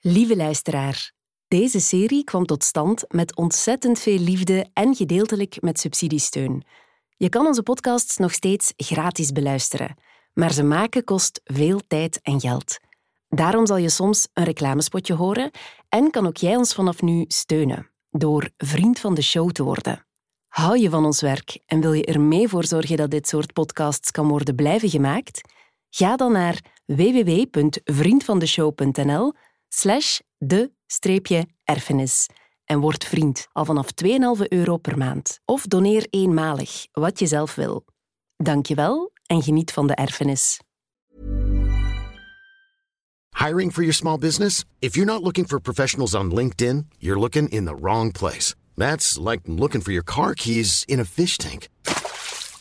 Lieve luisteraar, deze serie kwam tot stand met ontzettend veel liefde en gedeeltelijk met subsidiesteun. Je kan onze podcasts nog steeds gratis beluisteren, maar ze maken kost veel tijd en geld. Daarom zal je soms een reclamespotje horen en kan ook jij ons vanaf nu steunen door vriend van de show te worden. Hou je van ons werk en wil je er mee voor zorgen dat dit soort podcasts kan worden blijven gemaakt? Ga dan naar www.vriendvandeshow.nl slash de-erfenis en word vriend al vanaf 2,5 euro per maand. Of doneer eenmalig, wat je zelf wil. Dank je wel en geniet van de erfenis. Hiring for your small business? If you're not looking for professionals on LinkedIn, you're looking in the wrong place. That's like looking for your car keys in a fish tank.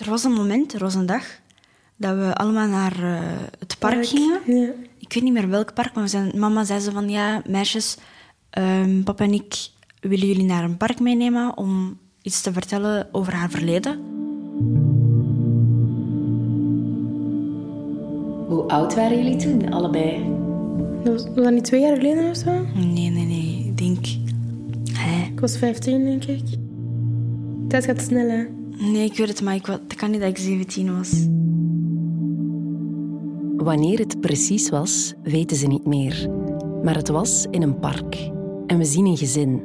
Er was een moment, er was een dag, dat we allemaal naar uh, het park, park gingen. Ja. Ik weet niet meer welk park, maar we zijn, mama zei ze van ja, meisjes, um, papa en ik willen jullie naar een park meenemen om iets te vertellen over haar verleden. Hoe oud waren jullie toen, allebei? Dat was, was dat niet twee jaar geleden of zo? Nee, nee, nee. Ik denk... Hè? Ik was 15, denk ik. Dat gaat snel, hè? Nee, ik weet het, maar ik, het kan niet dat ik 17 was. Wanneer het precies was, weten ze niet meer. Maar het was in een park. En we zien een gezin.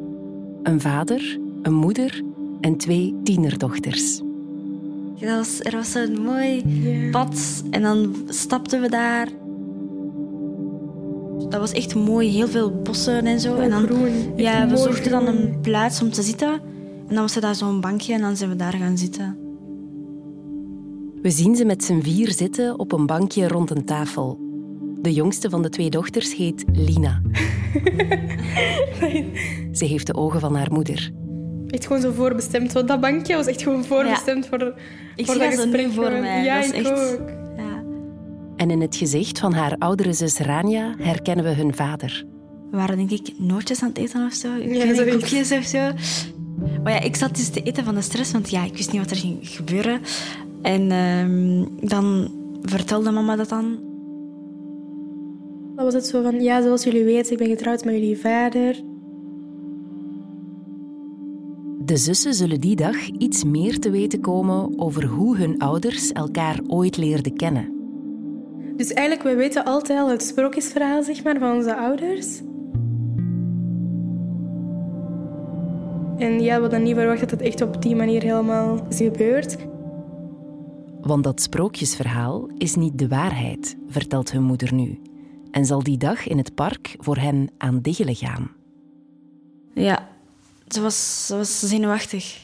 Een vader, een moeder en twee tienerdochters. Dat was, er was een mooi pad en dan stapten we daar. Dat was echt mooi, heel veel bossen en zo. En dan, Ja, we zochten dan een plaats om te zitten. En dan was er daar zo'n bankje en dan zijn we daar gaan zitten. We zien ze met z'n vier zitten op een bankje rond een tafel. De jongste van de twee dochters heet Lina. Ze heeft de ogen van haar moeder. Echt gewoon zo voorbestemd. Want dat bankje was echt gewoon voorbestemd voor, Ik voor zie dat gesprek. voor gewoon. mij. Ja, Dat is ik echt- ook. Ja. En in het gezicht van haar oudere zus Rania herkennen we hun vader. We waren denk ik nootjes aan het eten of zo. Ja, koekjes of zo. Maar ja, ik zat dus te eten van de stress, want ja, ik wist niet wat er ging gebeuren. En ehm, dan vertelde mama dat dan. Dan was het zo van, ja, zoals jullie weten, ik ben getrouwd met jullie vader. De zussen zullen die dag iets meer te weten komen over hoe hun ouders elkaar ooit leerden kennen. Dus eigenlijk, we weten altijd al het sprookjesverhaal, zeg maar, van onze ouders. En ja, we hadden niet verwacht dat het echt op die manier helemaal is gebeurd. Want dat sprookjesverhaal is niet de waarheid, vertelt hun moeder nu. En zal die dag in het park voor hen aan diggelen gaan. Ja, ze was, ze was zenuwachtig.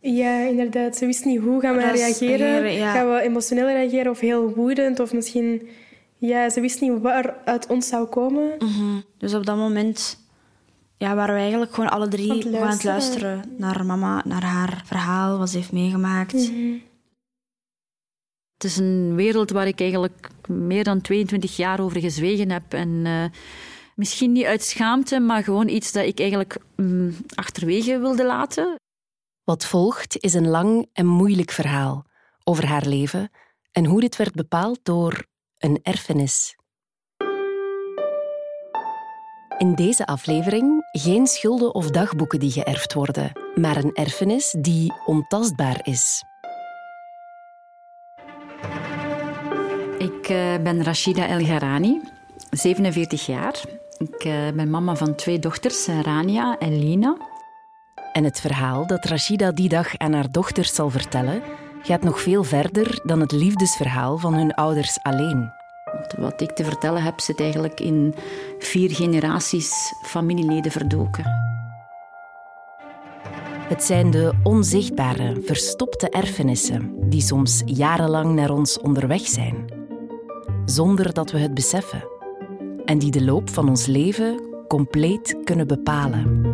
Ja, inderdaad. Ze wist niet hoe gaan we Dat reageren. reageren, ja. Gaan we emotioneel reageren of heel woedend? Of misschien... Ja, ze wist niet wat er uit ons zou komen. Dus op dat moment ja, waren we eigenlijk gewoon alle drie Aan het gewoon aan het luisteren. naar mama, naar haar verhaal, wat ze heeft meegemaakt. Het is een wereld waar ik eigenlijk meer dan 22 jaar over gezwegen heb. En eh, misschien niet uit schaamte, maar gewoon iets dat ik eigenlijk mm, achterwege wilde laten. Wat volgt is een lang en moeilijk verhaal over haar leven en hoe dit werd bepaald door een erfenis. In deze aflevering geen schulden of dagboeken die geërfd worden, maar een erfenis die ontastbaar is. Ik eh, ben Rashida El Gharani. 47 jaar. Ik uh, ben mama van twee dochters, Rania en Lina. En het verhaal dat Rashida die dag aan haar dochters zal vertellen, gaat nog veel verder dan het liefdesverhaal van hun ouders alleen. Wat ik te vertellen heb, zit eigenlijk in vier generaties familieleden verdoken. Het zijn de onzichtbare, verstopte erfenissen die soms jarenlang naar ons onderweg zijn, zonder dat we het beseffen, en die de loop van ons leven compleet kunnen bepalen.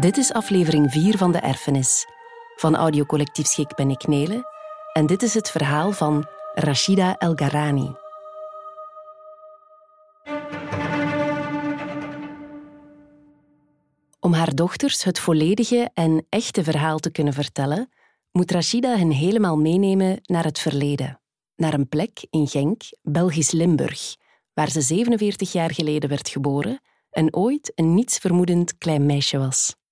Dit is aflevering 4 van De Erfenis. Van audiocollectief Schik ben ik Nele en dit is het verhaal van Rashida El Garani. Om haar dochters het volledige en echte verhaal te kunnen vertellen, moet Rashida hen helemaal meenemen naar het verleden. Naar een plek in Genk, Belgisch Limburg, waar ze 47 jaar geleden werd geboren en ooit een nietsvermoedend klein meisje was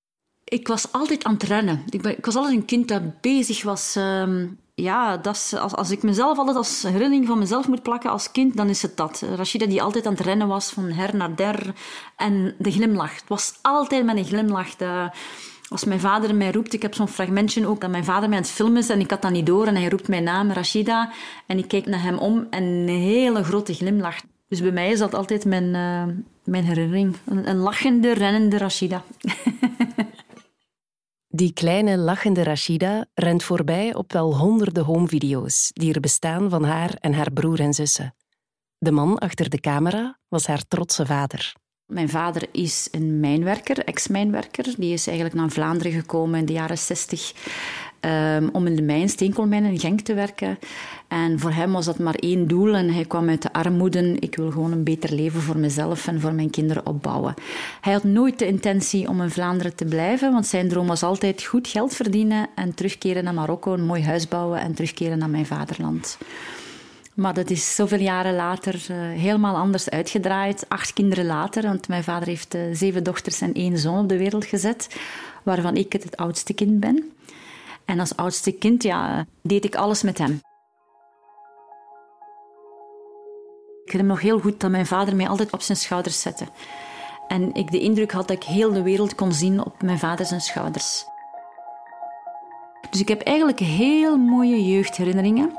ik was altijd aan het rennen. Ik, was altijd een kind dat bezig was. Uh, ja, dat is, als, als ik mezelf altijd als herinnering van mezelf moet plakken als kind, dan is het dat. Rashida die altijd aan het rennen was van her naar der. En de glimlach. Het was altijd met een glimlach. Als mijn vader mij roept, ik heb zo'n fragmentje ook dat mijn vader mij aan het filmen is en ik had dat niet door en hij roept mijn naam, Rashida. En ik kijk naar hem om en een hele grote glimlach. Dus bij mij is dat altijd mijn, uh, mijn herinnering. Een, een lachende, rennende Rashida. Die kleine lachende Rashida rent voorbij op wel honderden homevideo's die er bestaan van haar en haar broer en zussen. De man achter de camera was haar trotse vader. Mijn vader is een mijnwerker, ex-mijnwerker. Die is eigenlijk naar Vlaanderen gekomen in de jaren 60 um, om in de mijn, steenkoolmijn in Genk te werken. En voor hem was dat maar één doel en hij kwam uit de armoede. Ik wil gewoon een beter leven voor mezelf en voor mijn kinderen opbouwen. Hij had nooit de intentie om in Vlaanderen te blijven, want zijn droom was altijd goed geld verdienen en terugkeren naar Marokko, een mooi huis bouwen en terugkeren naar mijn vaderland. Maar dat is zoveel jaren later uh, helemaal anders uitgedraaid. Acht kinderen later, want mijn vader heeft uh, zeven dochters en één zoon op de wereld gezet, waarvan ik het oudste kind ben. En als oudste kind ja, deed ik alles met hem. Ik herinner me nog heel goed dat mijn vader mij altijd op zijn schouders zette. En ik de indruk had dat ik heel de wereld kon zien op mijn vader zijn schouders. Dus ik heb eigenlijk heel mooie jeugdherinneringen.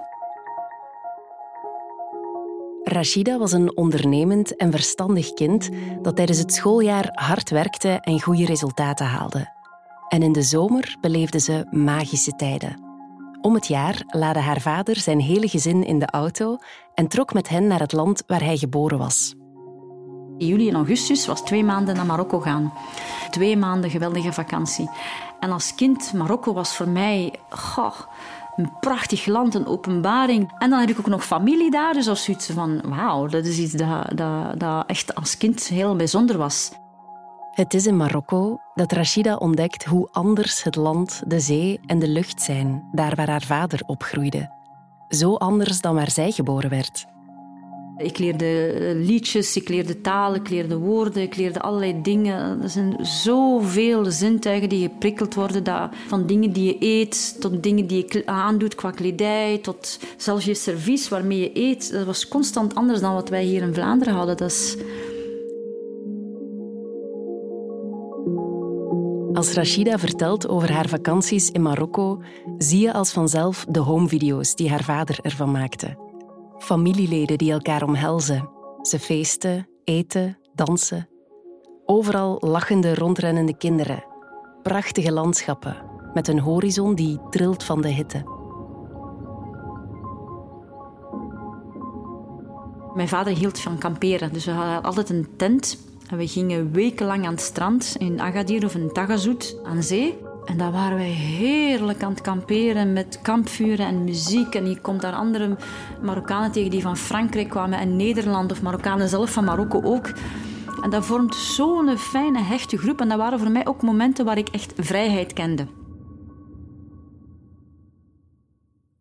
Rashida was een ondernemend en verstandig kind dat tijdens het schooljaar hard werkte en goede resultaten haalde. En in de zomer beleefde ze magische tijden. Om het jaar laadde haar vader zijn hele gezin in de auto en trok met hen naar het land waar hij geboren was. In juli en augustus was twee maanden naar Marokko gaan. Twee maanden geweldige vakantie. En als kind, Marokko was voor mij goh, een prachtig land, een openbaring. En dan had ik ook nog familie daar, dus als zoiets van wauw, dat is iets dat, dat, dat echt als kind heel bijzonder was. Het is in Marokko dat Rashida ontdekt hoe anders het land, de zee en de lucht zijn, daar waar haar vader opgroeide. Zo anders dan waar zij geboren werd. Ik leerde liedjes, ik leerde taal, ik leerde woorden, ik leerde allerlei dingen. Er zijn zoveel zintuigen die geprikkeld worden. Dat, van dingen die je eet, tot dingen die je aandoet qua kledij, tot zelfs je servies waarmee je eet. Dat was constant anders dan wat wij hier in Vlaanderen hadden. Dat is Als Rashida vertelt over haar vakanties in Marokko, zie je als vanzelf de homevideo's die haar vader ervan maakte. Familieleden die elkaar omhelzen. Ze feesten, eten, dansen. Overal lachende, rondrennende kinderen. Prachtige landschappen met een horizon die trilt van de hitte. Mijn vader hield van kamperen, dus we hadden altijd een tent we gingen wekenlang aan het strand in Agadir of in Tagazout aan zee. En daar waren wij heerlijk aan het kamperen met kampvuren en muziek. En je komt daar andere Marokkanen tegen die van Frankrijk kwamen en Nederland of Marokkanen zelf van Marokko ook. En dat vormt zo'n fijne, hechte groep. En dat waren voor mij ook momenten waar ik echt vrijheid kende.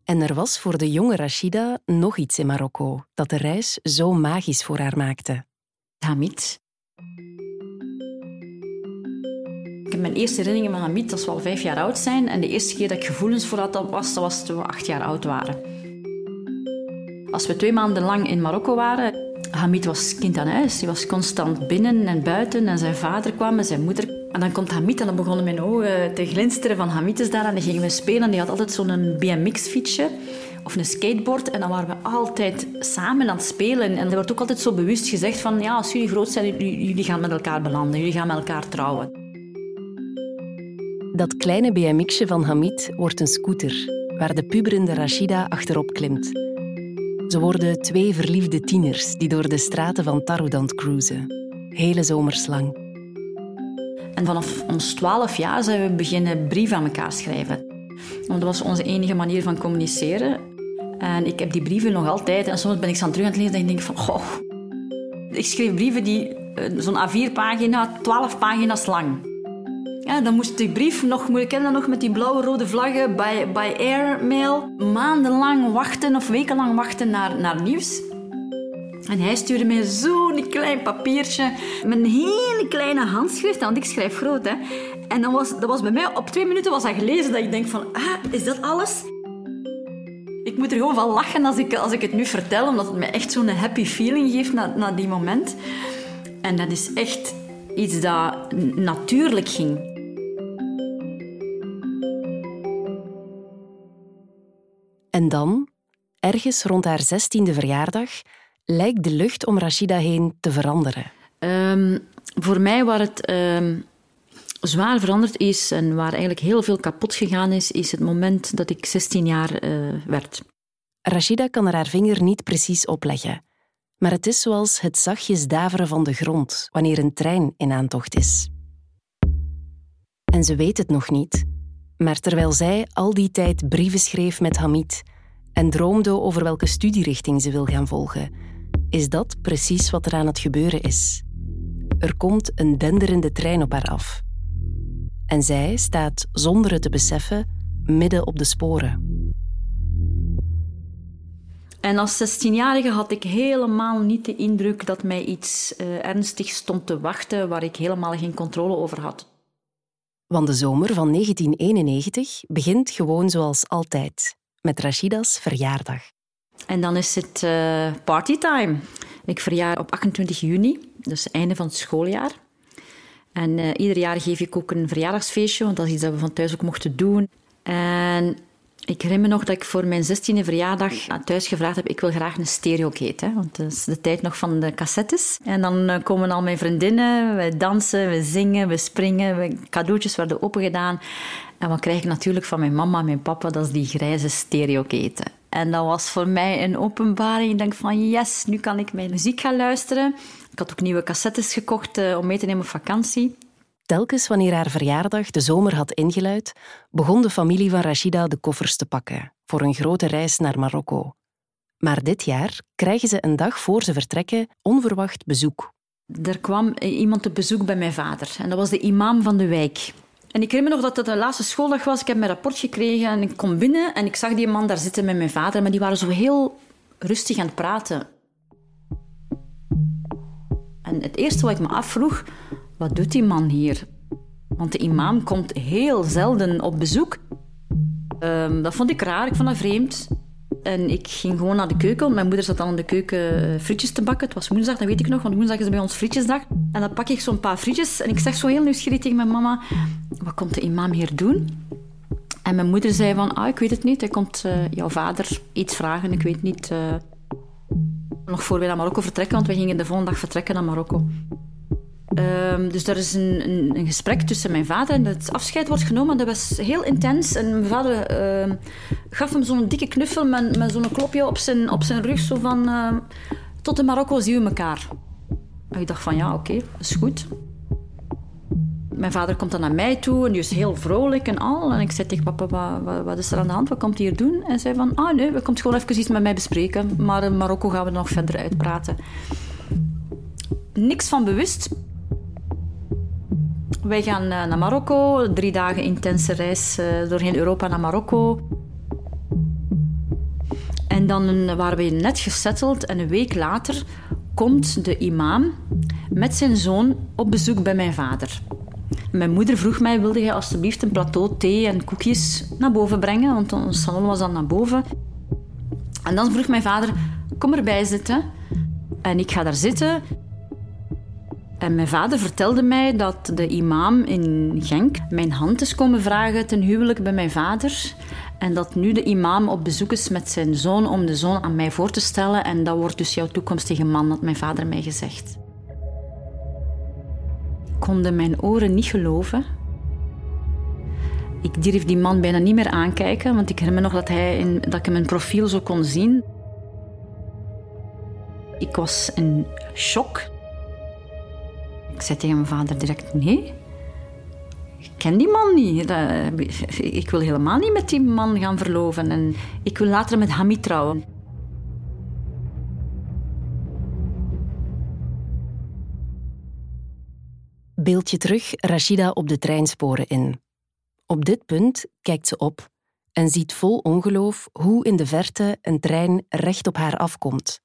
En er was voor de jonge Rashida nog iets in Marokko dat de reis zo magisch voor haar maakte. Hamid, heb mijn eerste herinneringen van Hamid, dat is wel vijf jaar oud zijn. En de eerste keer dat ik gevoelens voor had, dat was, dat was toen we acht jaar oud waren. Als we twee maanden lang in Marokko waren, Hamid was kind aan huis. Hij was constant binnen en buiten. En zijn vader kwam en zijn moeder. En dan komt Hamid en dan begonnen mijn ogen te glinsteren van Hamid is daar. En dan gingen we spelen. Die had altijd zo'n BMX-fietsje of een skateboard. En dan waren we altijd samen aan het spelen. En er wordt ook altijd zo bewust gezegd van... Ja, als jullie groot zijn, jullie gaan met elkaar belanden. Jullie gaan met elkaar trouwen. Dat kleine BMX'je van Hamid wordt een scooter, waar de puberende Rashida achterop klimt. Ze worden twee verliefde tieners die door de straten van Taroudant cruisen. Hele zomers lang. En vanaf ons twaalf jaar zijn we beginnen brieven aan elkaar schrijven. Want dat was onze enige manier van communiceren. En ik heb die brieven nog altijd. En soms ben ik ze aan terug aan het lezen en denk ik van... Goh. Ik schreef brieven die eh, zo'n A4-pagina, 12 pagina's lang. Ja, dan moest die brief nog, moet ik kennen nog met die blauwe rode vlaggen bij, bij airmail. Maandenlang wachten of wekenlang wachten naar, naar nieuws. En hij stuurde mij zo'n klein papiertje met een hele kleine handschrift, want ik schrijf groot. Hè. En dan was, dat was bij mij, op twee minuten was dat gelezen, dat ik denk van, ah, is dat alles? Ik moet er gewoon van lachen als ik, als ik het nu vertel, omdat het me echt zo'n happy feeling geeft na, na die moment. En dat is echt iets dat natuurlijk ging. En dan, ergens rond haar zestiende verjaardag, lijkt de lucht om Rashida heen te veranderen. Um, voor mij waar het um, zwaar veranderd is en waar eigenlijk heel veel kapot gegaan is, is het moment dat ik 16 jaar uh, werd. Rashida kan er haar vinger niet precies opleggen. Maar het is zoals het zachtjes daveren van de grond wanneer een trein in aantocht is. En ze weet het nog niet, maar terwijl zij al die tijd brieven schreef met Hamid en droomde over welke studierichting ze wil gaan volgen, is dat precies wat er aan het gebeuren is. Er komt een denderende trein op haar af. En zij staat zonder het te beseffen midden op de sporen. En als 16-jarige had ik helemaal niet de indruk dat mij iets uh, ernstigs stond te wachten waar ik helemaal geen controle over had. Want de zomer van 1991 begint gewoon zoals altijd, met Rashida's verjaardag. En dan is het uh, partytime. Ik verjaar op 28 juni, dus einde van het schooljaar. En uh, ieder jaar geef ik ook een verjaardagsfeestje, want dat is iets dat we van thuis ook mochten doen. En ik herinner me nog dat ik voor mijn 16e verjaardag thuis gevraagd heb: ik wil graag een stereokate. Hè, want dat is de tijd nog van de cassettes. En dan eh, komen al mijn vriendinnen, we dansen, we zingen, we springen, cadeautjes worden opengedaan. En wat krijg ik natuurlijk van mijn mama en mijn papa? Dat is die grijze stereoketen. En dat was voor mij een openbaring. Ik denk van yes, nu kan ik mijn muziek gaan luisteren. Ik had ook nieuwe cassettes gekocht uh, om mee te nemen op vakantie. Telkens wanneer haar verjaardag de zomer had ingeluid, begon de familie van Rashida de koffers te pakken voor een grote reis naar Marokko. Maar dit jaar krijgen ze een dag voor ze vertrekken onverwacht bezoek. Er kwam iemand op bezoek bij mijn vader en dat was de imam van de wijk. En ik herinner me nog dat het de laatste schooldag was. Ik heb mijn rapport gekregen en ik kom binnen en ik zag die man daar zitten met mijn vader, maar die waren zo heel rustig aan het praten. En het eerste wat ik me afvroeg, wat doet die man hier? Want de imam komt heel zelden op bezoek. Um, dat vond ik raar, ik vond dat vreemd. En ik ging gewoon naar de keuken. Mijn moeder zat dan in de keuken eh, frietjes te bakken. Het was woensdag, dat weet ik nog, want woensdag is bij ons frietjesdag. En dan pak ik zo'n paar frietjes en ik zeg zo heel nieuwsgierig tegen mijn mama: Wat komt de imam hier doen? En mijn moeder zei van, ah, ik weet het niet. Hij komt uh, jouw vader iets vragen, ik weet niet. Uh... Nog voor we naar Marokko vertrekken, want we gingen de volgende dag vertrekken naar Marokko. Um, dus er is een, een, een, gesprek tussen mijn vader en het afscheid wordt genomen. Dat was heel intens. En mijn vader uh, gaf hem zo'n dikke knuffel met, met zo'n klopje op zijn, op zijn rug. Zo van, uh, tot in Marokko zien we elkaar. En ik dacht van, ja, oké, is goed. Mijn vader komt dan naar mij toe en die is heel vrolijk en al. En ik zei tegen papa, wat, wat, is er aan de hand? Wat komt hij hier doen? En hij zei van, ah nee, we komt gewoon even iets met mij bespreken. Maar in Marokko gaan we nog verder uitpraten. Niks van bewust, wij gaan eh, naar Marokko, drie dagen intense reis uh, doorheen Europa naar Marokko. En dan waren we net gesetteld en een week later komt de imam met zijn zoon op bezoek bij mijn vader. Mijn moeder vroeg mij, wilde jij alsjeblieft een plateau thee en koekjes naar boven brengen? Want ons salon was dan naar boven. En dan vroeg mijn vader, kom erbij zitten. En ik ga daar zitten. Mijn vader vertelde mij dat de imam in Genk mijn hand is komen vragen ten huwelijk bij mijn vader. En dat nu de imam op bezoek is met zijn zoon om de zoon aan mij voor te stellen. En dat wordt dus jouw toekomstige man, had mijn vader mij gezegd. Ik kon mijn oren niet geloven. Ik durf die man bijna niet meer aankijken, want ik herinner nog dat, hij in, dat ik hem profiel zo kon zien. Ik was in shock. Zei tegen mijn vader direct: Nee, ik ken die man niet. Ik wil helemaal niet met die man gaan verloven. En ik wil later met Hamid trouwen. Beeld je terug Rashida op de treinsporen in. Op dit punt kijkt ze op en ziet vol ongeloof hoe in de verte een trein recht op haar afkomt.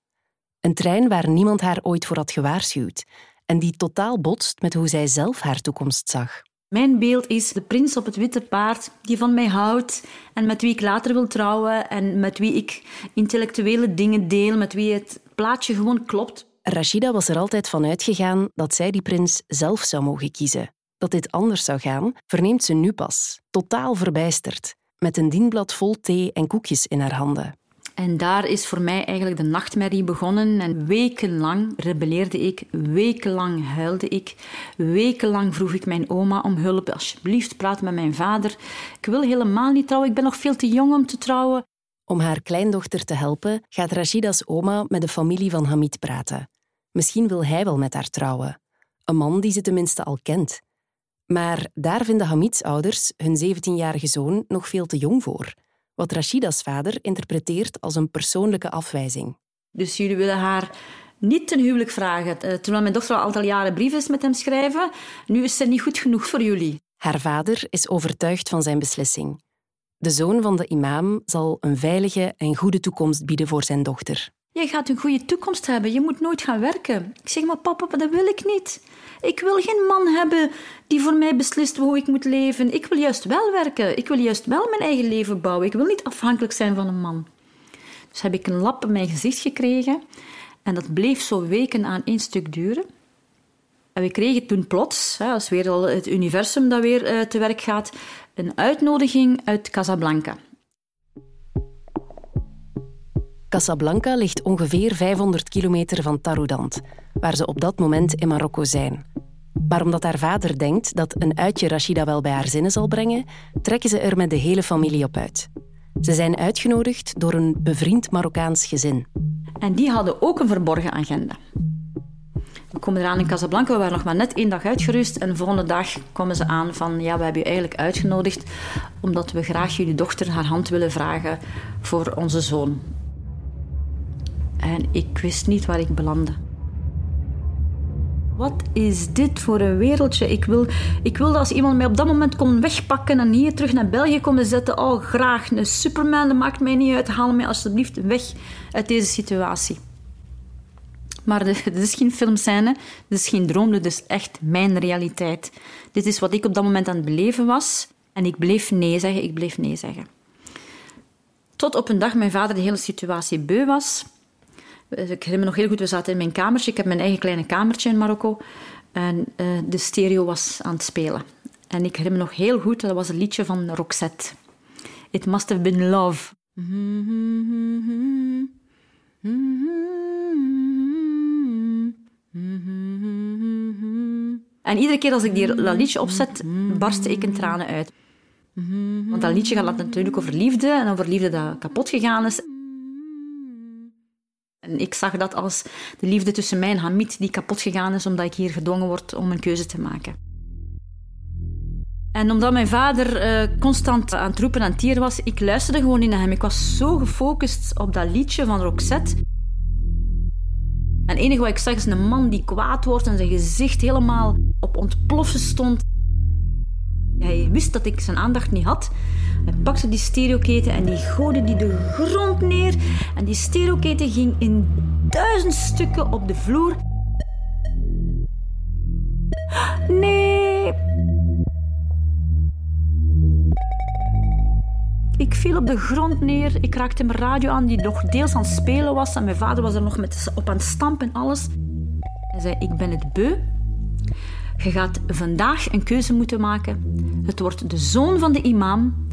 Een trein waar niemand haar ooit voor had gewaarschuwd en die totaal botst met hoe zij zelf haar toekomst zag. Mijn beeld is de prins op het witte paard die van mij houdt en met wie ik later wil trouwen en met wie ik intellectuele dingen deel, met wie het plaatje gewoon klopt. Rashida was er altijd van uitgegaan dat zij die prins zelf zou mogen kiezen. Dat dit anders zou gaan, verneemt ze nu pas, totaal verbijsterd, met een dienblad vol thee en koekjes in haar handen. En daar is voor mij eigenlijk de nachtmerrie begonnen. En wekenlang rebelleerde ik, wekenlang huilde ik, wekenlang vroeg ik mijn oma om hulp. Alsjeblieft, praat met mijn vader. Ik wil helemaal niet trouwen, ik ben nog veel te jong om te trouwen. Om haar kleindochter te helpen, gaat Rashida's oma met de familie van Hamid praten. Misschien wil hij wel met haar trouwen. Een man die ze tenminste al kent. Maar daar vinden Hamids ouders hun 17-jarige zoon nog veel te jong voor wat Rashida's vader interpreteert als een persoonlijke afwijzing. Dus jullie willen haar niet ten huwelijk vragen, eh, terwijl mijn dochter al aantal jaren brieven is met hem schrijven. Nu is ze niet goed genoeg voor jullie. Haar vader is overtuigd van zijn beslissing. De zoon van de imam zal een veilige en goede toekomst bieden voor zijn dochter. Je gaat een goede toekomst hebben. Je moet nooit gaan werken. Ik zeg maar, papa, dat wil ik niet. Ik wil geen man hebben die voor mij beslist hoe ik moet leven. Ik wil juist wel werken. Ik wil juist wel mijn eigen leven bouwen. Ik wil niet afhankelijk zijn van een man. Dus heb ik een lap in mijn gezicht gekregen. En dat bleef zo weken aan één stuk duren. En we kregen toen plots, als weer al het universum dat weer eh, te werk gaat, een uitnodiging uit Casablanca. Casablanca ligt ongeveer 500 kilometer van Taroudant, waar ze op dat moment in Marokko zijn. Maar omdat haar vader denkt dat een uitje Rashida wel bij haar zinnen zal brengen, trekken ze er met de hele familie op uit. Ze zijn uitgenodigd door een bevriend Marokkaans gezin. En die hadden ook een verborgen agenda. We komen eraan in Casablanca, we waren nog maar net één dag uitgerust. En de volgende dag komen ze aan van, ja, we hebben u eigenlijk uitgenodigd omdat we graag jullie dochter haar hand willen vragen voor onze zoon. En ik wist niet waar ik belandde. Wat is dit voor een wereldje? Ik, wil, ik wilde als iemand mij op dat moment kon wegpakken en hier terug naar België komen zetten. Oh, graag. Een Superman, dat maakt mij niet uit. Haal mij alsjeblieft weg uit deze situatie. Maar dit is geen filmscène, dit is geen droom, dit is echt mijn realiteit. Dit is wat ik op dat moment aan het beleven was. En ik bleef nee zeggen, ik bleef nee zeggen. Tot op een dag mijn vader de hele situatie beu was ik herinner me nog heel goed, we zaten in mijn kamertje. Ik heb mijn eigen kleine kamertje in Marokko. En uh, de stereo was aan het spelen. En ik herinner me nog heel goed, dat was een liedje van Roxette. It must have been love. En iedere keer als ik die, dat liedje opzet, barstte ik in tranen uit. Want dat liedje gaat natuurlijk over liefde en over liefde dat kapot gegaan is. Ik zag dat als de liefde tussen mij en Hamid die kapot gegaan is omdat ik hier gedwongen word om een keuze te maken. En omdat mijn vader uh, constant aan het roepen en tier was, ik luisterde gewoon niet naar hem. Ik was zo gefocust op dat liedje van Roxette. En het enige wat ik zag is een man die kwaad wordt en zijn gezicht helemaal op ontploffen stond. Hij wist dat ik zijn aandacht niet had. Hij pakte die stereoketen en die gooide die de grond neer. En die stereoketen ging in duizend stukken op de vloer. Nee! Ik viel op de grond neer. Ik raakte mijn radio aan, die nog deels aan het spelen was. En mijn vader was er nog met, op aan het stampen en alles. Hij zei: Ik ben het beu je gaat vandaag een keuze moeten maken. Het wordt de zoon van de imam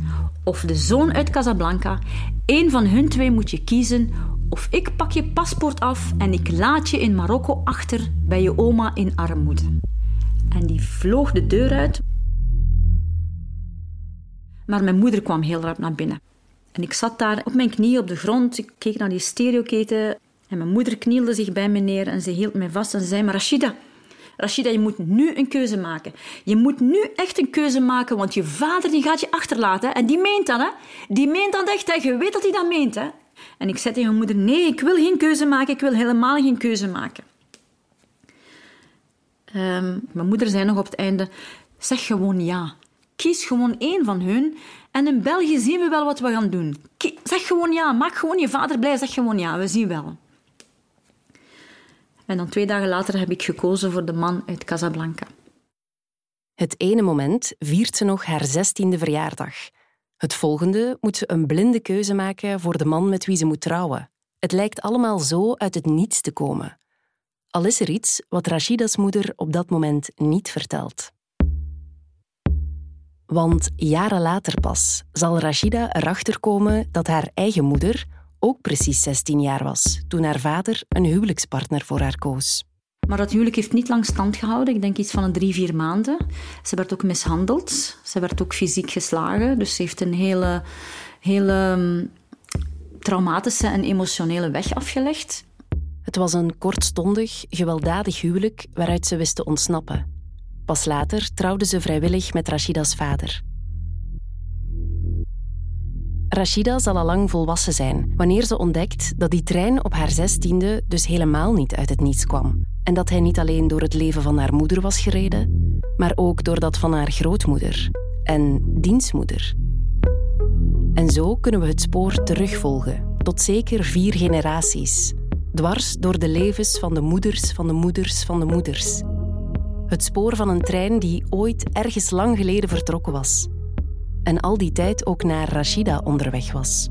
of de zoon uit Casablanca. Eén van hun twee moet je kiezen. Of ik pak je paspoort af en ik laat je in Marokko achter bij je oma in armoede. En die vloog de deur uit. Maar mijn moeder kwam heel rap naar binnen. En ik zat daar op mijn knie op de grond. Ik keek naar die stereoketen. En mijn moeder knielde zich bij me neer en ze hield mij vast en zei: Maar Rashida, Rashida, je moet nu een keuze maken. Je moet nu echt een keuze maken, want je vader die gaat je achterlaten. En die meent dat, hè? Die meent dat echt, hè? Je weet dat hij dat meent, hè? En ik zei tegen mijn moeder: Nee, ik wil geen keuze maken. Ik wil helemaal geen keuze maken. Um, mijn moeder zei nog op het einde: Zeg gewoon ja. Kies gewoon één van hun en in België zien we wel wat we gaan doen. Zeg gewoon ja, maak gewoon je vader blij, zeg gewoon ja, we zien wel. En dan twee dagen later heb ik gekozen voor de man uit Casablanca. Het ene moment viert ze nog haar zestiende verjaardag. Het volgende moet ze een blinde keuze maken voor de man met wie ze moet trouwen. Het lijkt allemaal zo uit het niets te komen. Al is er iets wat Rashida's moeder op dat moment niet vertelt. Want jaren later pas zal Rashida erachter komen dat haar eigen moeder ook precies 16 jaar was toen haar vader een huwelijkspartner voor haar koos. Maar dat huwelijk heeft niet lang stand gehouden. Ik denk iets van een drie, vier maanden. Ze werd ook mishandeld. Ze werd ook fysiek geslagen. Dus ze heeft een hele, hele mm, traumatische en emotionele weg afgelegd. Het was een kortstondig, gewelddadig huwelijk waaruit ze wist te ontsnappen. Pas later trouwde ze vrijwillig met Rashida's vader. Rashida zal al lang volwassen zijn wanneer ze ontdekt dat die trein op haar zestiende dus helemaal niet uit het niets kwam. En dat hij niet alleen door het leven van haar moeder was gereden, maar ook door dat van haar grootmoeder en dienstmoeder. En zo kunnen we het spoor terugvolgen, tot zeker vier generaties, dwars door de levens van de moeders van de moeders van de moeders. Het spoor van een trein die ooit ergens lang geleden vertrokken was en al die tijd ook naar Rashida onderweg was.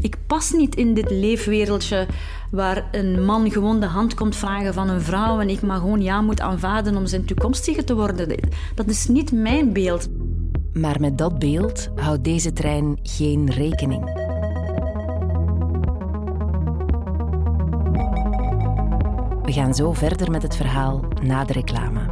Ik pas niet in dit leefwereldje waar een man gewoon de hand komt vragen van een vrouw en ik maar gewoon ja moet aanvaarden om zijn toekomstige te worden. Dat is niet mijn beeld. Maar met dat beeld houdt deze trein geen rekening. We gaan zo verder met het verhaal na de reclame.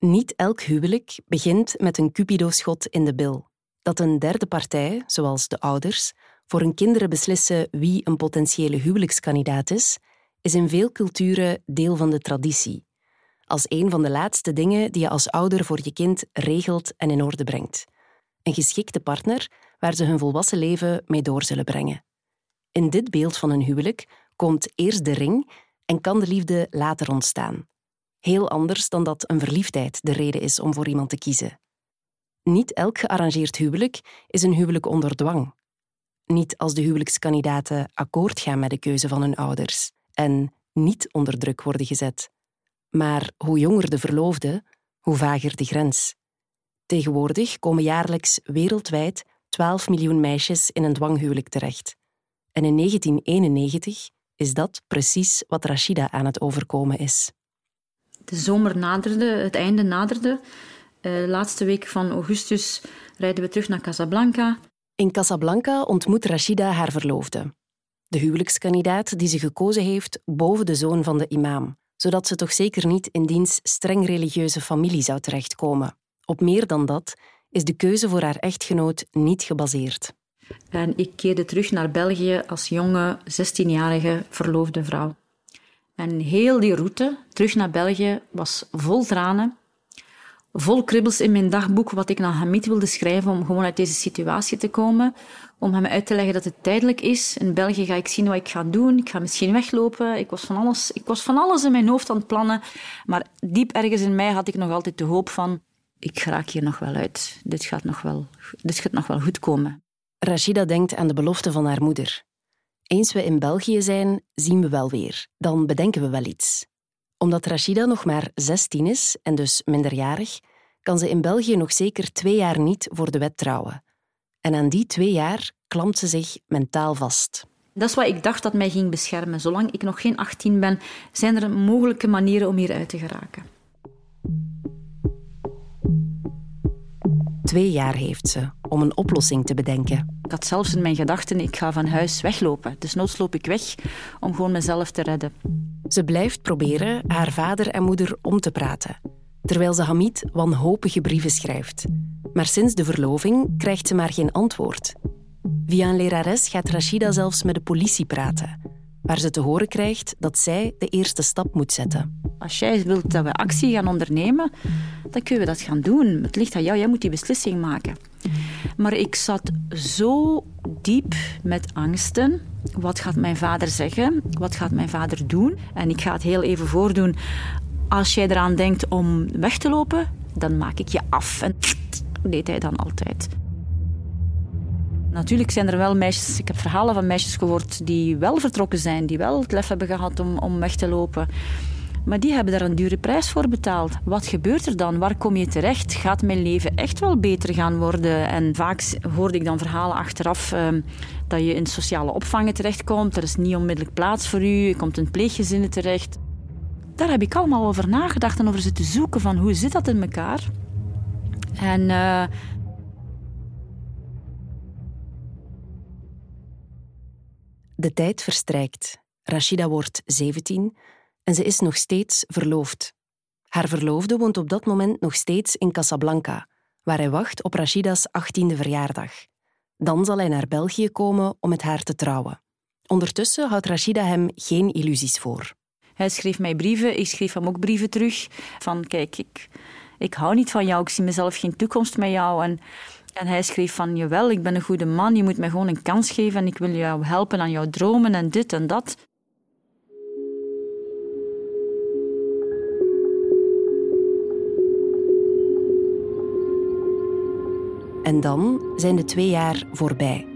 Niet elk huwelijk begint met een cupido-schot in de bil. Dat een derde partij, zoals de ouders, voor hun kinderen beslissen wie een potentiële huwelijkskandidaat is, is in veel culturen deel van de traditie. Als een van de laatste dingen die je als ouder voor je kind regelt en in orde brengt. Een geschikte partner waar ze hun volwassen leven mee door zullen brengen. In dit beeld van een huwelijk komt eerst de ring en kan de liefde later ontstaan. Heel anders dan dat een verliefdheid de reden is om voor iemand te kiezen. Niet elk gearrangeerd huwelijk is een huwelijk onder dwang. Niet als de huwelijkskandidaten akkoord gaan met de keuze van hun ouders en niet onder druk worden gezet. Maar hoe jonger de verloofde, hoe vager de grens. Tegenwoordig komen jaarlijks wereldwijd 12 miljoen meisjes in een dwanghuwelijk terecht. En in 1991 is dat precies wat Rashida aan het overkomen is. De zomer naderde, het einde naderde. Uh, de laatste week van augustus rijden we terug naar Casablanca. In Casablanca ontmoet Rashida haar verloofde. De huwelijkskandidaat die ze gekozen heeft boven de zoon van de imam, zodat ze toch zeker niet in diens streng religieuze familie zou terechtkomen. Op meer dan dat is de keuze voor haar echtgenoot niet gebaseerd. En ik keerde terug naar België als jonge, 16-jarige verloofde vrouw. En heel die route terug naar België was vol tranen, vol kribbels in mijn dagboek wat ik naar Hamid wilde schrijven om gewoon uit deze situatie te komen, om hem uit te leggen dat het tijdelijk is. In België ga ik zien wat ik ga doen, ik ga misschien weglopen. Ik was van alles, ik was van alles in mijn hoofd aan het plannen, maar diep ergens in mij had ik nog altijd de hoop van ik raak hier nog wel uit. Dit gaat nog wel, dit gaat nog wel goed komen. Rashida denkt aan de belofte van haar moeder. Eens we in België zijn, zien we wel weer. Dan bedenken we wel iets. Omdat Rashida nog maar 16 is en dus minderjarig, kan ze in België nog zeker twee jaar niet voor de wet trouwen. En aan die twee jaar klampt ze zich mentaal vast. Dat is wat ik dacht dat mij ging beschermen. Zolang ik nog geen 18 ben, zijn er mogelijke manieren om hieruit te geraken. Twee jaar heeft ze om een oplossing te bedenken. Ik had zelfs in mijn gedachten, ik ga van huis weglopen. Dus noods loop ik weg om gewoon mezelf te redden. Ze blijft proberen haar vader en moeder om te praten, terwijl ze Hamid wanhopige brieven schrijft. Maar sinds de verloving krijgt ze maar geen antwoord. Via een lerares gaat Rashida zelfs met de politie praten, waar ze te horen krijgt dat zij de eerste stap moet zetten. Als jij wilt dat we actie gaan ondernemen, dan kunnen we dat gaan doen. Het ligt aan jou, jij moet die beslissing maken. Maar ik zat zo diep met angsten. Wat gaat mijn vader zeggen? Wat gaat mijn vader doen? En ik ga het heel even voordoen. Als jij eraan denkt om weg te lopen, dan maak ik je af. En deed hij dan altijd. Natuurlijk zijn er wel meisjes, ik heb verhalen van meisjes gehoord die wel vertrokken zijn, die wel het lef hebben gehad om, om weg te lopen. Maar die hebben daar een dure prijs voor betaald. Wat gebeurt er dan? Waar kom je terecht? Gaat mijn leven echt wel beter gaan worden? En vaak hoorde ik dan verhalen achteraf ehm, dat je in sociale opvangen terechtkomt. Er is niet onmiddellijk plaats voor u. Je komt in pleeggezinnen terecht. Daar heb ik allemaal over nagedacht en over zitten zoeken van hoe zit dat in elkaar? En... Uh, de tijd verstrijkt. Rashida wordt 17 en ze is nog steeds verloofd. Haar verloofde woont op dat moment nog steeds in Casablanca, waar hij wacht op Rashida's 18e verjaardag. Dan zal hij naar België komen om met haar te trouwen. Ondertussen houdt Rashida hem geen illusies voor. Hij schreef mij brieven, ik schreef hem ook brieven terug. Van kijk, ik, ik hou niet van jou, ik zie mezelf geen toekomst met jou. En, en hij schreef van, jawel, ik ben een goede man, je moet mij gewoon een kans geven en ik wil jou helpen aan jouw dromen en dit en dat. En dan zijn de twee jaar voorbij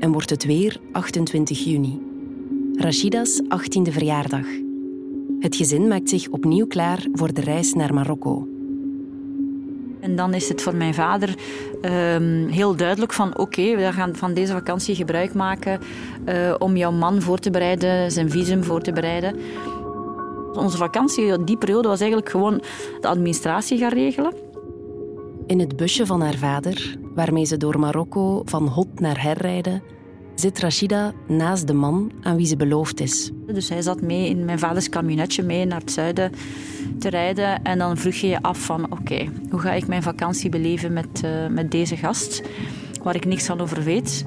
en wordt het weer 28 juni. Rashida's 18e verjaardag. Het gezin maakt zich opnieuw klaar voor de reis naar Marokko. En dan is het voor mijn vader ehm, heel duidelijk van oké, we gaan van deze vakantie gebruik maken uh, om jouw man voor te bereiden, zijn visum voor te bereiden. Onze vakantie, die periode, was eigenlijk gewoon de administratie gaan regelen. In het busje van haar vader, waarmee ze door Marokko van hot naar her rijden, zit Rashida naast de man aan wie ze beloofd is. Dus hij zat mee in mijn vaders camionetje mee naar het zuiden te rijden. En dan vroeg je je af van oké, hoe ga ik mijn vakantie beleven met, uh, met deze gast, waar ik niks van over weet.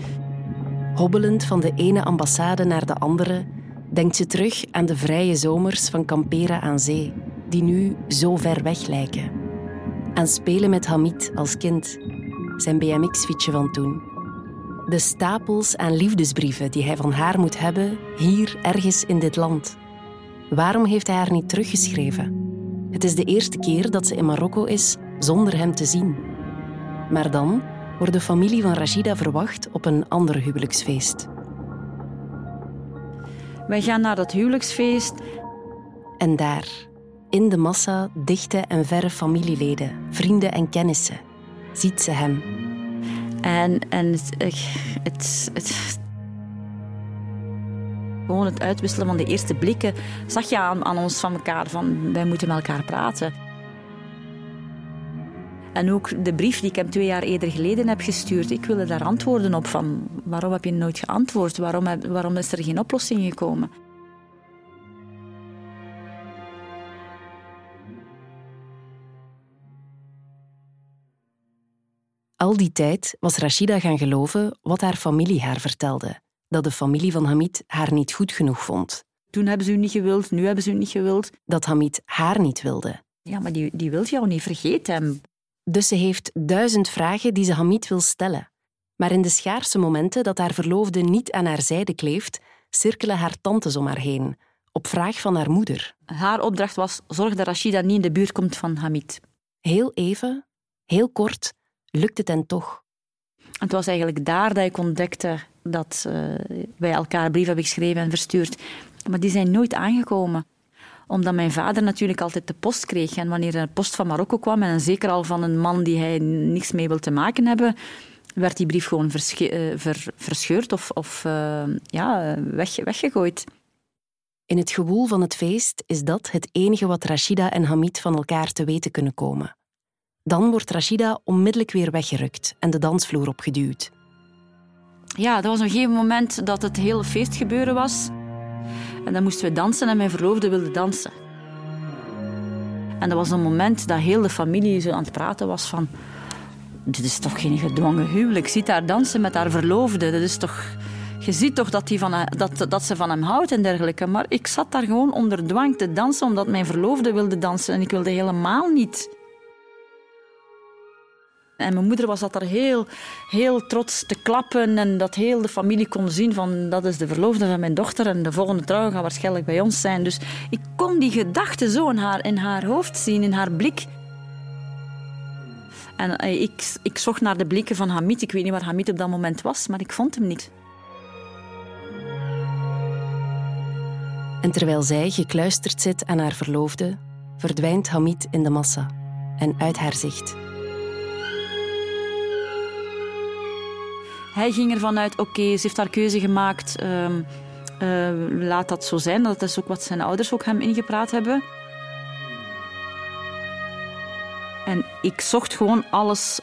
Hobbelend van de ene ambassade naar de andere, denkt ze terug aan de vrije zomers van Campera aan zee, die nu zo ver weg lijken aan spelen met Hamid als kind, zijn BMX-fietsje van toen. De stapels aan liefdesbrieven die hij van haar moet hebben, hier ergens in dit land. Waarom heeft hij haar niet teruggeschreven? Het is de eerste keer dat ze in Marokko is zonder hem te zien. Maar dan wordt de familie van Rashida verwacht op een ander huwelijksfeest. Wij gaan naar dat huwelijksfeest. En daar, in de massa dichte en verre familieleden, vrienden en kennissen. ziet ze hem. En, en het, het, het, gewoon het uitwisselen van de eerste blikken zag je aan, aan ons van elkaar van wij moeten met elkaar praten. En ook de brief die ik hem twee jaar eerder geleden heb gestuurd, ik wilde daar antwoorden op van waarom heb je nooit geantwoord? Waarom, waarom is er geen oplossing gekomen? Al die tijd was Rashida gaan geloven wat haar familie haar vertelde. Dat de familie van Hamid haar niet goed genoeg vond. Toen hebben ze u niet gewild, nu hebben ze u niet gewild. Dat Hamid haar niet wilde. Ja, maar die, die wil jou niet, vergeet hem. Dus ze heeft duizend vragen die ze Hamid wil stellen. Maar in de schaarse momenten dat haar verloofde niet aan haar zijde kleeft, cirkelen haar tantes om haar heen, op vraag van haar moeder. Haar opdracht was: zorg dat Rashida niet in de buurt komt van Hamid. Heel even, heel kort, lukt het hen toch. Het was eigenlijk daar dat ik ontdekte dat uh, wij elkaar brief hebben geschreven en verstuurd. Maar die zijn nooit aangekomen omdat mijn vader natuurlijk altijd de post kreeg. En wanneer er post van Marokko kwam, en zeker al van een man die hij niks mee wil te maken hebben, werd die brief gewoon uh, verscheurd of, of uh, ja, weg, weggegooid. In het gewoel van het feest is dat het enige wat Rashida en Hamid van elkaar te weten kunnen komen. Dan wordt Rashida onmiddellijk weer weggerukt en de dansvloer opgeduwd. Ja, dat was een gegeven moment dat het hele feestgebeuren was. En dan moesten we dansen en mijn verloofde wilde dansen. En dat was een moment dat heel de familie zo aan het praten was van... Dit is toch geen gedwongen huwelijk. Ziet haar dansen met haar verloofde. Dat is toch... Je ziet toch dat, die van, dat, dat ze van hem houdt en dergelijke. Maar ik zat daar gewoon onder dwang te dansen omdat mijn verloofde wilde dansen. En ik wilde helemaal niet. En mijn moeder was dat er heel, heel trots te klappen en dat heel de familie kon zien van dat is de verloofde van mijn dochter en de volgende trouw gaat waarschijnlijk bij ons zijn. Dus ik kon die gedachte zo in haar, in haar hoofd zien, in haar blik. En eh, ik, ik zocht naar de blikken van Hamid. Ik weet niet waar Hamid op dat moment was, maar ik vond hem niet. En terwijl zij gekluisterd zit aan haar verloofde, verdwijnt Hamid in de massa en uit haar zicht. Hij ging ervan uit, oké, ze heeft haar keuze gemaakt. Uh, uh, laat dat zo zijn. Dat is ook wat zijn ouders ook hem ingepraat hebben. En ik zocht gewoon alles,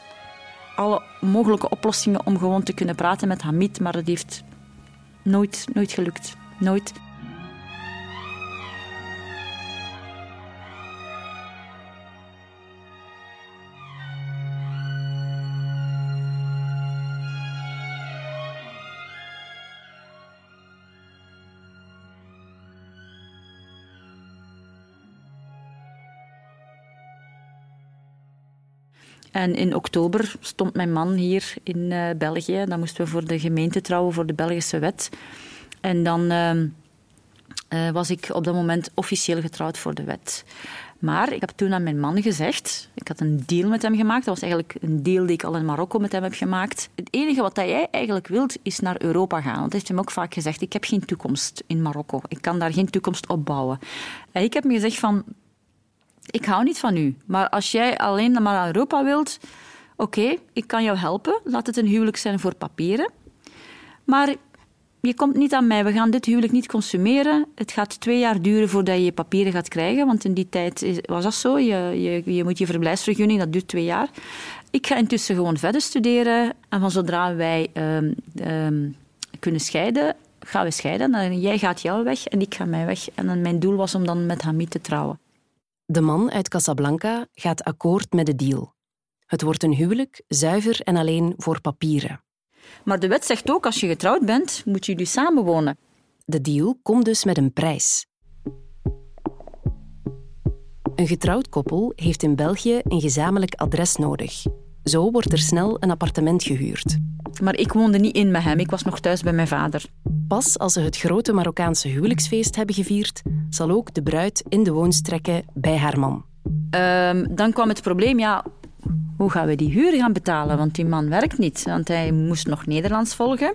alle mogelijke oplossingen om gewoon te kunnen praten met Hamid, maar het heeft nooit, nooit gelukt. Nooit. En in oktober stond mijn man hier in uh, België. Dan moesten we voor de gemeente trouwen, voor de Belgische wet. En dan uh, uh, was ik op dat moment officieel getrouwd voor de wet. Maar ik heb toen aan mijn man gezegd, ik had een deal met hem gemaakt. Dat was eigenlijk een deal die ik al in Marokko met hem heb gemaakt. Het enige wat jij eigenlijk wilt, is naar Europa gaan. Want hij heeft hem ook vaak gezegd, ik heb geen toekomst in Marokko. Ik kan daar geen toekomst opbouwen. En ik heb me gezegd van, ik hou niet van u. Maar als jij alleen maar naar Europa wilt, oké, ik kan jou helpen. Laat het een huwelijk zijn voor papieren. Maar je komt niet aan mij. We gaan dit huwelijk niet consumeren. Het gaat twee jaar duren voordat je je papieren gaat krijgen. Want in die tijd was dat zo. Je, je, je moet je verblijfsvergunning, dat duurt twee jaar. Ik ga intussen gewoon verder studeren. En van zodra wij um, um, kunnen scheiden, gaan we scheiden. Dan, jij gaat jouw weg en ik ga mijn weg. En mijn doel was om dan met Hamid te trouwen. De man uit Casablanca gaat akkoord met de deal. Het wordt een huwelijk, zuiver en alleen voor papieren. Maar de wet zegt ook, als je getrouwd bent, moet jullie samenwonen. De deal komt dus met een prijs. Een getrouwd koppel heeft in België een gezamenlijk adres nodig. Zo wordt er snel een appartement gehuurd. Maar ik woonde niet in met hem, ik was nog thuis bij mijn vader. Pas als ze het grote Marokkaanse huwelijksfeest hebben gevierd, zal ook de bruid in de woonst trekken bij haar man. Um, dan kwam het probleem, ja, hoe gaan we die huur gaan betalen? Want die man werkt niet, want hij moest nog Nederlands volgen.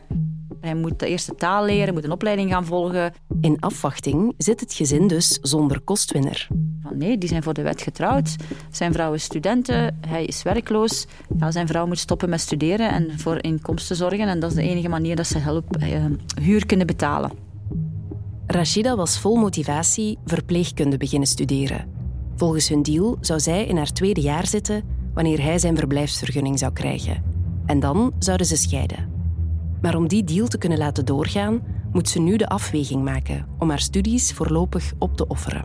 Hij moet de eerste taal leren, moet een opleiding gaan volgen. In afwachting zit het gezin dus zonder kostwinner. Nee, die zijn voor de wet getrouwd. Zijn vrouw is studenten, hij is werkloos. Ja, zijn vrouw moet stoppen met studeren en voor inkomsten zorgen. En dat is de enige manier dat ze hulp, eh, huur kunnen betalen. Rashida was vol motivatie verpleegkunde beginnen studeren. Volgens hun deal zou zij in haar tweede jaar zitten wanneer hij zijn verblijfsvergunning zou krijgen. En dan zouden ze scheiden. Maar om die deal te kunnen laten doorgaan, moet ze nu de afweging maken om haar studies voorlopig op te offeren.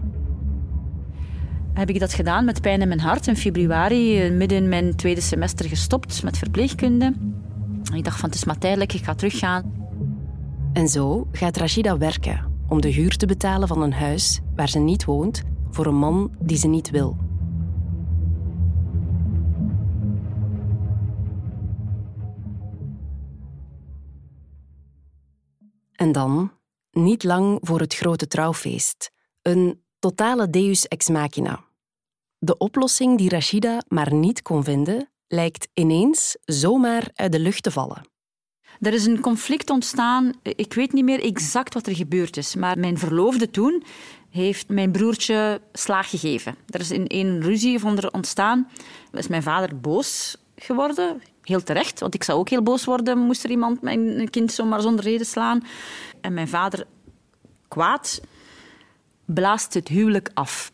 Heb ik dat gedaan met pijn in mijn hart. In februari, eh, midden in mijn tweede semester, gestopt met verpleegkunde. Ik dacht van het is maar tijdelijk, ik ga teruggaan. En zo gaat Rashida werken om de huur te betalen van een huis waar ze niet woont voor een man die ze niet wil. En dan, niet lang voor het grote trouwfeest, een totale deus ex machina. De oplossing die Rashida maar niet kon vinden, lijkt ineens zomaar uit de lucht te vallen. Er is een conflict ontstaan. Ik weet niet meer exact wat er gebeurd is, maar mijn verloofde toen heeft mijn broertje slaag gegeven. Er is in een ruzie van ontstaan. Is mijn vader boos geworden. Heel terecht, want ik zou ook heel boos worden moest er iemand mijn kind zomaar zonder reden slaan. En mijn vader, kwaad, blaast het huwelijk af.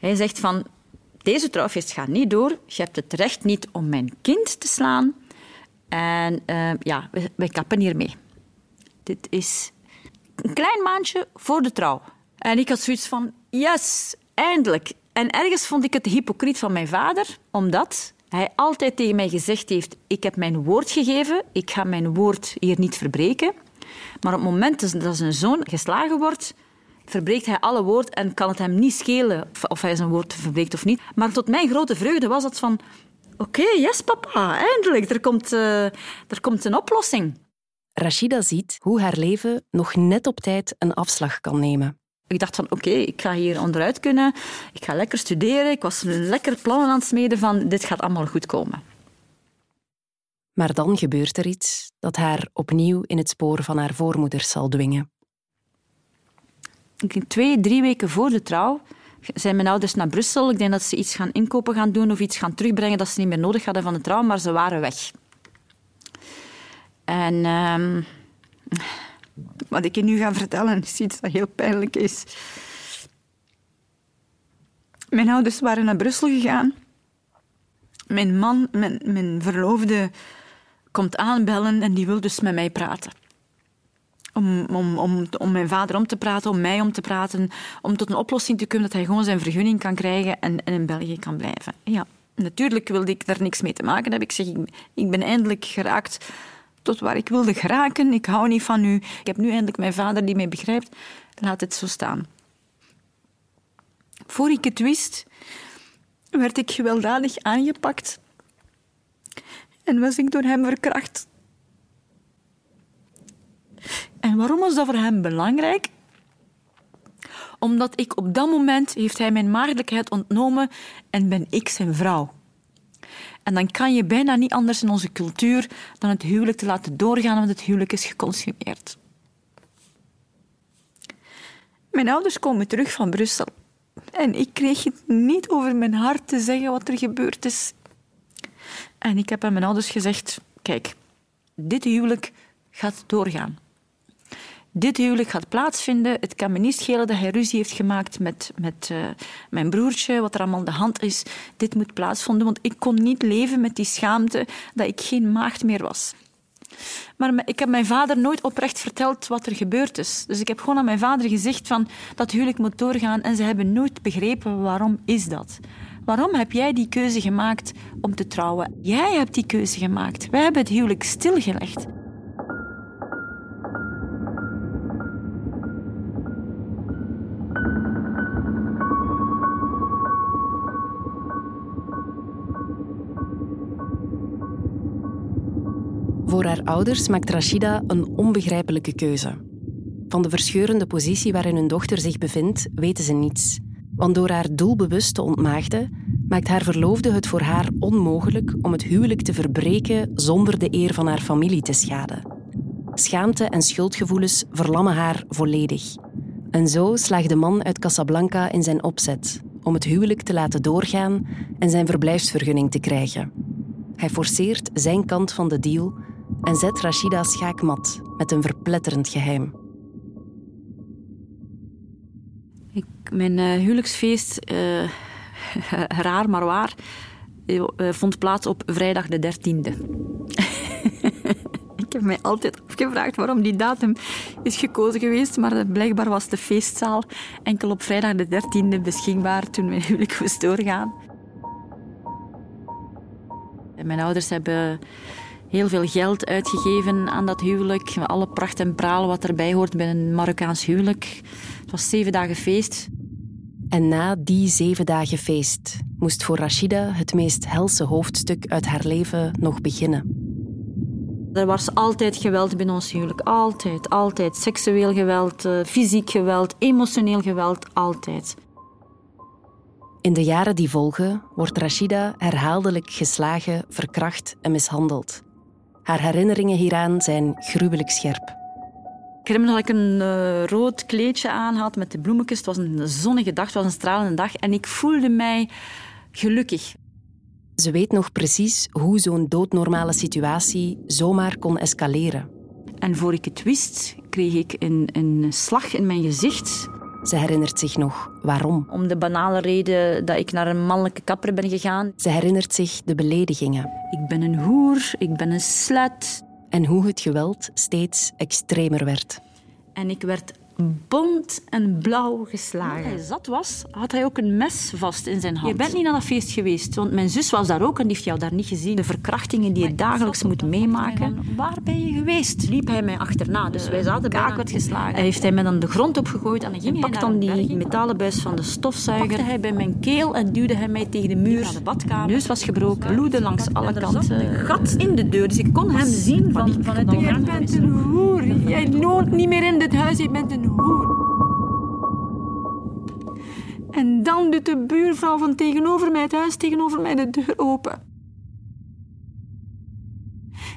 Hij zegt van, deze trouwfeest gaat niet door. Je hebt het recht niet om mijn kind te slaan. En uh, ja, wij kappen hiermee. Dit is een klein maandje voor de trouw. En ik had zoiets van, yes, eindelijk. En ergens vond ik het hypocriet van mijn vader, omdat hij altijd tegen mij gezegd heeft, ik heb mijn woord gegeven, ik ga mijn woord hier niet verbreken. Maar op het moment dat zijn zoon geslagen wordt, verbreekt hij alle woord en kan het hem niet schelen of hij zijn woord verbreekt of niet. Maar tot mijn grote vreugde was het van, oké, yes papa, eindelijk, er komt, uh, er komt een oplossing. Rashida ziet hoe haar leven nog net op tijd een afslag kan nemen. Ik dacht van oké, ik ga hier onderuit kunnen. Ik ga lekker studeren. Ik was lekker plannen aan het smeden van dit gaat allemaal goed komen. Maar dan gebeurt er iets dat haar opnieuw in het spoor van haar voormoeder zal dwingen. Twee, drie weken voor de trouw zijn mijn ouders naar Brussel. Ik denk dat ze iets gaan inkopen gaan doen of iets gaan terugbrengen dat ze niet meer nodig hadden van de trouw, maar ze waren weg. En ehm, wat ik je nu ga vertellen is iets dat heel pijnlijk is. Mijn ouders waren naar Brussel gegaan. Mijn man, mijn, mijn verloofde, komt aanbellen en die wil dus met mij praten. Om, om, om, om mijn vader om te praten, om mij om te praten, om tot een oplossing te komen dat hij gewoon zijn vergunning kan krijgen en, in België kan blijven. Ja, natuurlijk wilde ik daar niks mee te maken hebben. Ik zeg, ik ben eindelijk geraakt tot waar ik wilde geraken. Ik hou niet van u. Ik heb nu eindelijk mijn vader die mij begrijpt. Laat het zo staan. Voor ik het wist, werd ik gewelddadig aangepakt en was ik door hem verkracht. En waarom was dat voor hem belangrijk? Omdat ik op dat moment heeft hij mijn maagdelijkheid ontnomen en ben ik zijn vrouw. En dan kan je bijna niet anders in onze cultuur dan het huwelijk te laten doorgaan, want het huwelijk is geconsumeerd. Mijn ouders komen terug van Brussel. En ik kreeg het niet over mijn hart te zeggen wat er gebeurd is. En ik heb aan mijn ouders gezegd: Kijk, dit huwelijk gaat doorgaan. Dit huwelijk gaat plaatsvinden. Het kan me niet schelen dat hij ruzie heeft gemaakt met, met uh, mijn broertje, wat er allemaal aan de hand is. Dit moet plaatsvinden, want ik kon niet leven met die schaamte dat ik geen maagd meer was. Maar ik heb mijn vader nooit oprecht verteld wat er gebeurd is. Dus ik heb gewoon aan mijn vader gezegd van dat huwelijk moet doorgaan en ze hebben nooit begrepen waarom is dat. Waarom heb jij die keuze gemaakt om te trouwen? Jij hebt die keuze gemaakt. Wij hebben het huwelijk stilgelegd. Voor haar ouders maakt Rashida een onbegrijpelijke keuze. Van de verscheurende positie waarin hun dochter zich bevindt, weten ze niets. Want door haar doelbewust te ontmaagden, maakt haar verloofde het voor haar onmogelijk om het huwelijk te verbreken zonder de eer van haar familie te schaden. Schaamte en schuldgevoelens verlammen haar volledig. En zo slaagt de man uit Casablanca in zijn opzet om het huwelijk te laten doorgaan en zijn verblijfsvergunning te krijgen. Hij forceert zijn kant van de deal en zet Rashida schaakmat met een verpletterend geheim. Ik, mijn uh, huwelijksfeest, uh, raar maar waar, uh, vond plaats op vrijdag de 13e. ik heb mij altijd afgevraagd waarom die datum is gekozen geweest, maar blijkbaar was de feestzaal enkel op vrijdag de 13e beschikbaar toen mijn huwelijk moest doorgaan. Mijn ouders hebben heel veel geld uitgegeven aan dat huwelijk. Alle pracht en praal wat erbij hoort bij een Marokkaans huwelijk. Het was zeven dagen feest. En na die zeven dagen feest moest voor Rashida het meest helse hoofdstuk uit haar leven nog beginnen. Er was altijd geweld binnen ons huwelijk. Altijd, altijd. Seksueel geweld, eh, fysiek geweld, emotioneel geweld, altijd. In de jaren die volgen wordt Rashida herhaaldelijk geslagen, verkracht en mishandeld. Haar herinneringen hieraan zijn gruwelijk scherp. Ik herinner me dat ik een uh, rood kleedje aan had met de bloemetjes. Het was een zonnige dag, het was een stralende dag. En ik voelde mij gelukkig. Ze weet nog precies hoe zo'n doodnormale situatie zomaar kon escaleren. En voor ik het wist, kreeg ik een, een slag in mijn gezicht. Ze herinnert zich nog waarom. Om de banale reden dat ik naar een mannelijke kapper ben gegaan. Ze herinnert zich de beledigingen. Ik ben een hoer, ik ben een slet. En hoe het geweld steeds extremer werd. En ik werd bont en blauw geslagen. Toen hij zat was, had hij ook een mes vast in zijn hand. Je bent niet naar dat feest geweest, want mijn zus was daar ook en die heeft jou daar niet gezien. De verkrachtingen die je dagelijks moet meemaken. Waar ben je geweest? Liep hij mij achterna, dus wij zaten kaak werd geslagen. Hij heeft hij mij dan de grond opgegooid en, ging pak dan die metalen buis van de stofzuiger. Pakte hij bij mijn keel en duwde hij mij tegen de muur. De badkamer. Neus was gebroken, bloeden langs alle kanten. Een gat in de deur, dus ik kon hem zien van, vanuit de Jij bent een hoer. Jij loont niet meer in dit huis, je bent een en dan doet de buurvrouw van tegenover mij het huis tegenover mij de deur open.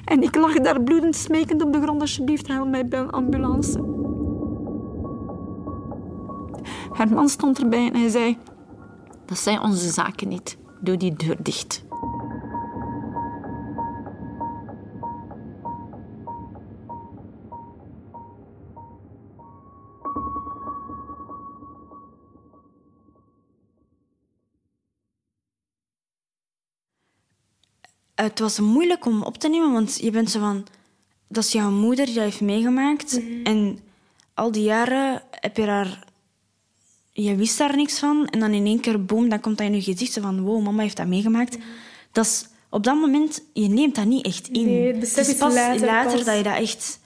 En ik lag daar bloedend smekend op de grond, alsjeblieft, haal mij bij een ambulance. Haar man stond erbij en hij zei... Dat zijn onze zaken niet. Doe die deur dicht. Het was moeilijk om op te nemen, want je bent zo van... Dat is jouw moeder die dat heeft meegemaakt. Mhm. En al die jaren heb je daar... Je wist daar niks van. En dan in één keer, boom, dan komt dat in je gezicht. Zo van, wow, mama heeft dat meegemaakt. Dat is... Op dat moment, je neemt dat niet echt in. Nee, het, is pas later, later dat je dat echt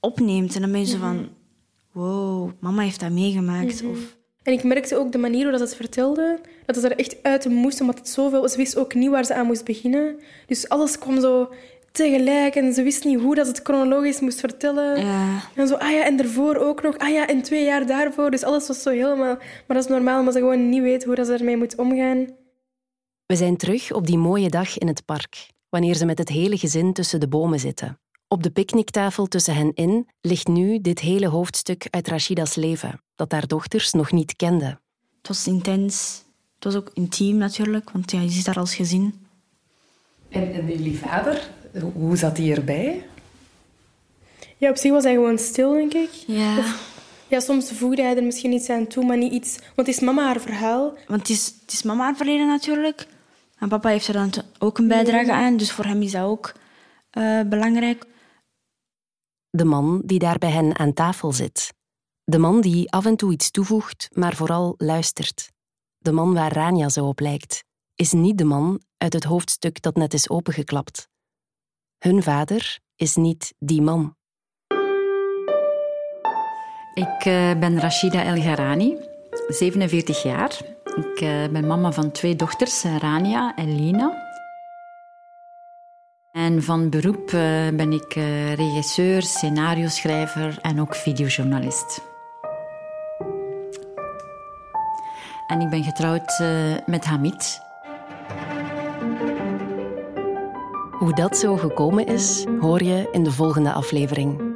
opneemt. En dan ben je zo van... Mhm. Wow, mama heeft dat meegemaakt. Mhm. Of en ik merkte ook de manier hoe dat ze het vertelde, dat ze er echt uit moest, omdat het zoveel... Ze wist ook niet waar ze aan moest beginnen. Dus alles kwam zo tegelijk en ze wist niet hoe dat ze het chronologisch moest vertellen. Ja. En zo, ah ja, en daarvoor ook nog. Ah ja, en twee jaar daarvoor. Dus alles was zo helemaal... Maar dat is normaal, omdat ze gewoon niet weet hoe dat ze ermee moet omgaan. We zijn terug op die mooie dag in het park, wanneer ze met het hele gezin tussen de bomen zitten. Op de picknicktafel tussen hen in ligt nu dit hele hoofdstuk uit Rashida's leven, dat haar dochters nog niet kenden. Het was intens. Het was ook intiem natuurlijk, want ja, je zit daar als gezin. En, en jullie vader, hoe zat hij erbij? Ja, op zich was hij gewoon stil, denk ik. Ja. ja, soms voegde hij er misschien iets aan toe, maar niet iets... Want het is mama haar verhaal. Want het is, het is mama haar verleden natuurlijk. En papa heeft er dan ook een bijdrage aan, dus voor hem is dat ook uh, belangrijk de man die daar bij hen aan tafel zit. De man die af en toe iets toevoegt, maar vooral luistert. De man waar Rania zo op lijkt, is niet de man uit het hoofdstuk dat net is opengeklapt. Hun vader is niet die man. Ik uh, ben Rashida El Gharani, 47 jaar. Ik uh, ben mama van twee dochters, Rania en Lina. En van beroep ben ik regisseur, scenario-schrijver en ook videojournalist. En ik ben getrouwd eh, met Hamid. Hoe dat zo gekomen is, hoor je in de volgende aflevering.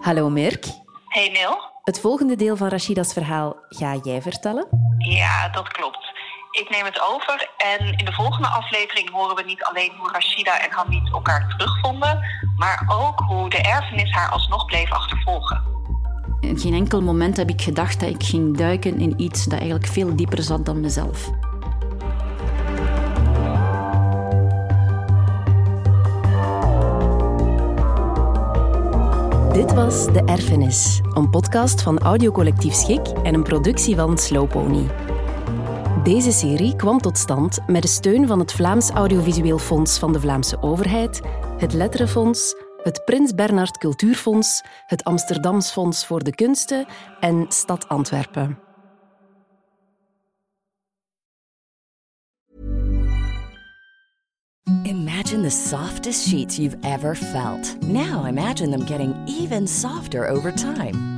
Hallo Merk. Hey Neil. Het volgende deel van Rashida's verhaal ga jij vertellen? Ja, dat klopt. Ik neem het over en in de volgende aflevering horen we niet alleen hoe Rashida en Hamid elkaar terugvonden, maar ook hoe de erfenis haar alsnog bleef achtervolgen. In geen enkel moment heb ik gedacht dat ik ging duiken in iets dat eigenlijk veel dieper zat dan mezelf. Dit was De Erfenis, een podcast van Audiocollectief Schik en een productie van Slow Pony. Deze serie kwam tot stand met de steun van het Vlaams Audiovisueel Fonds van de Vlaamse Overheid, het Letterenfonds, het Prins Bernhard Cultuurfonds, het Amsterdams Fonds voor de Kunsten en Stad Antwerpen. Imagine the softest sheets you've ever felt. Now imagine them getting even softer over time.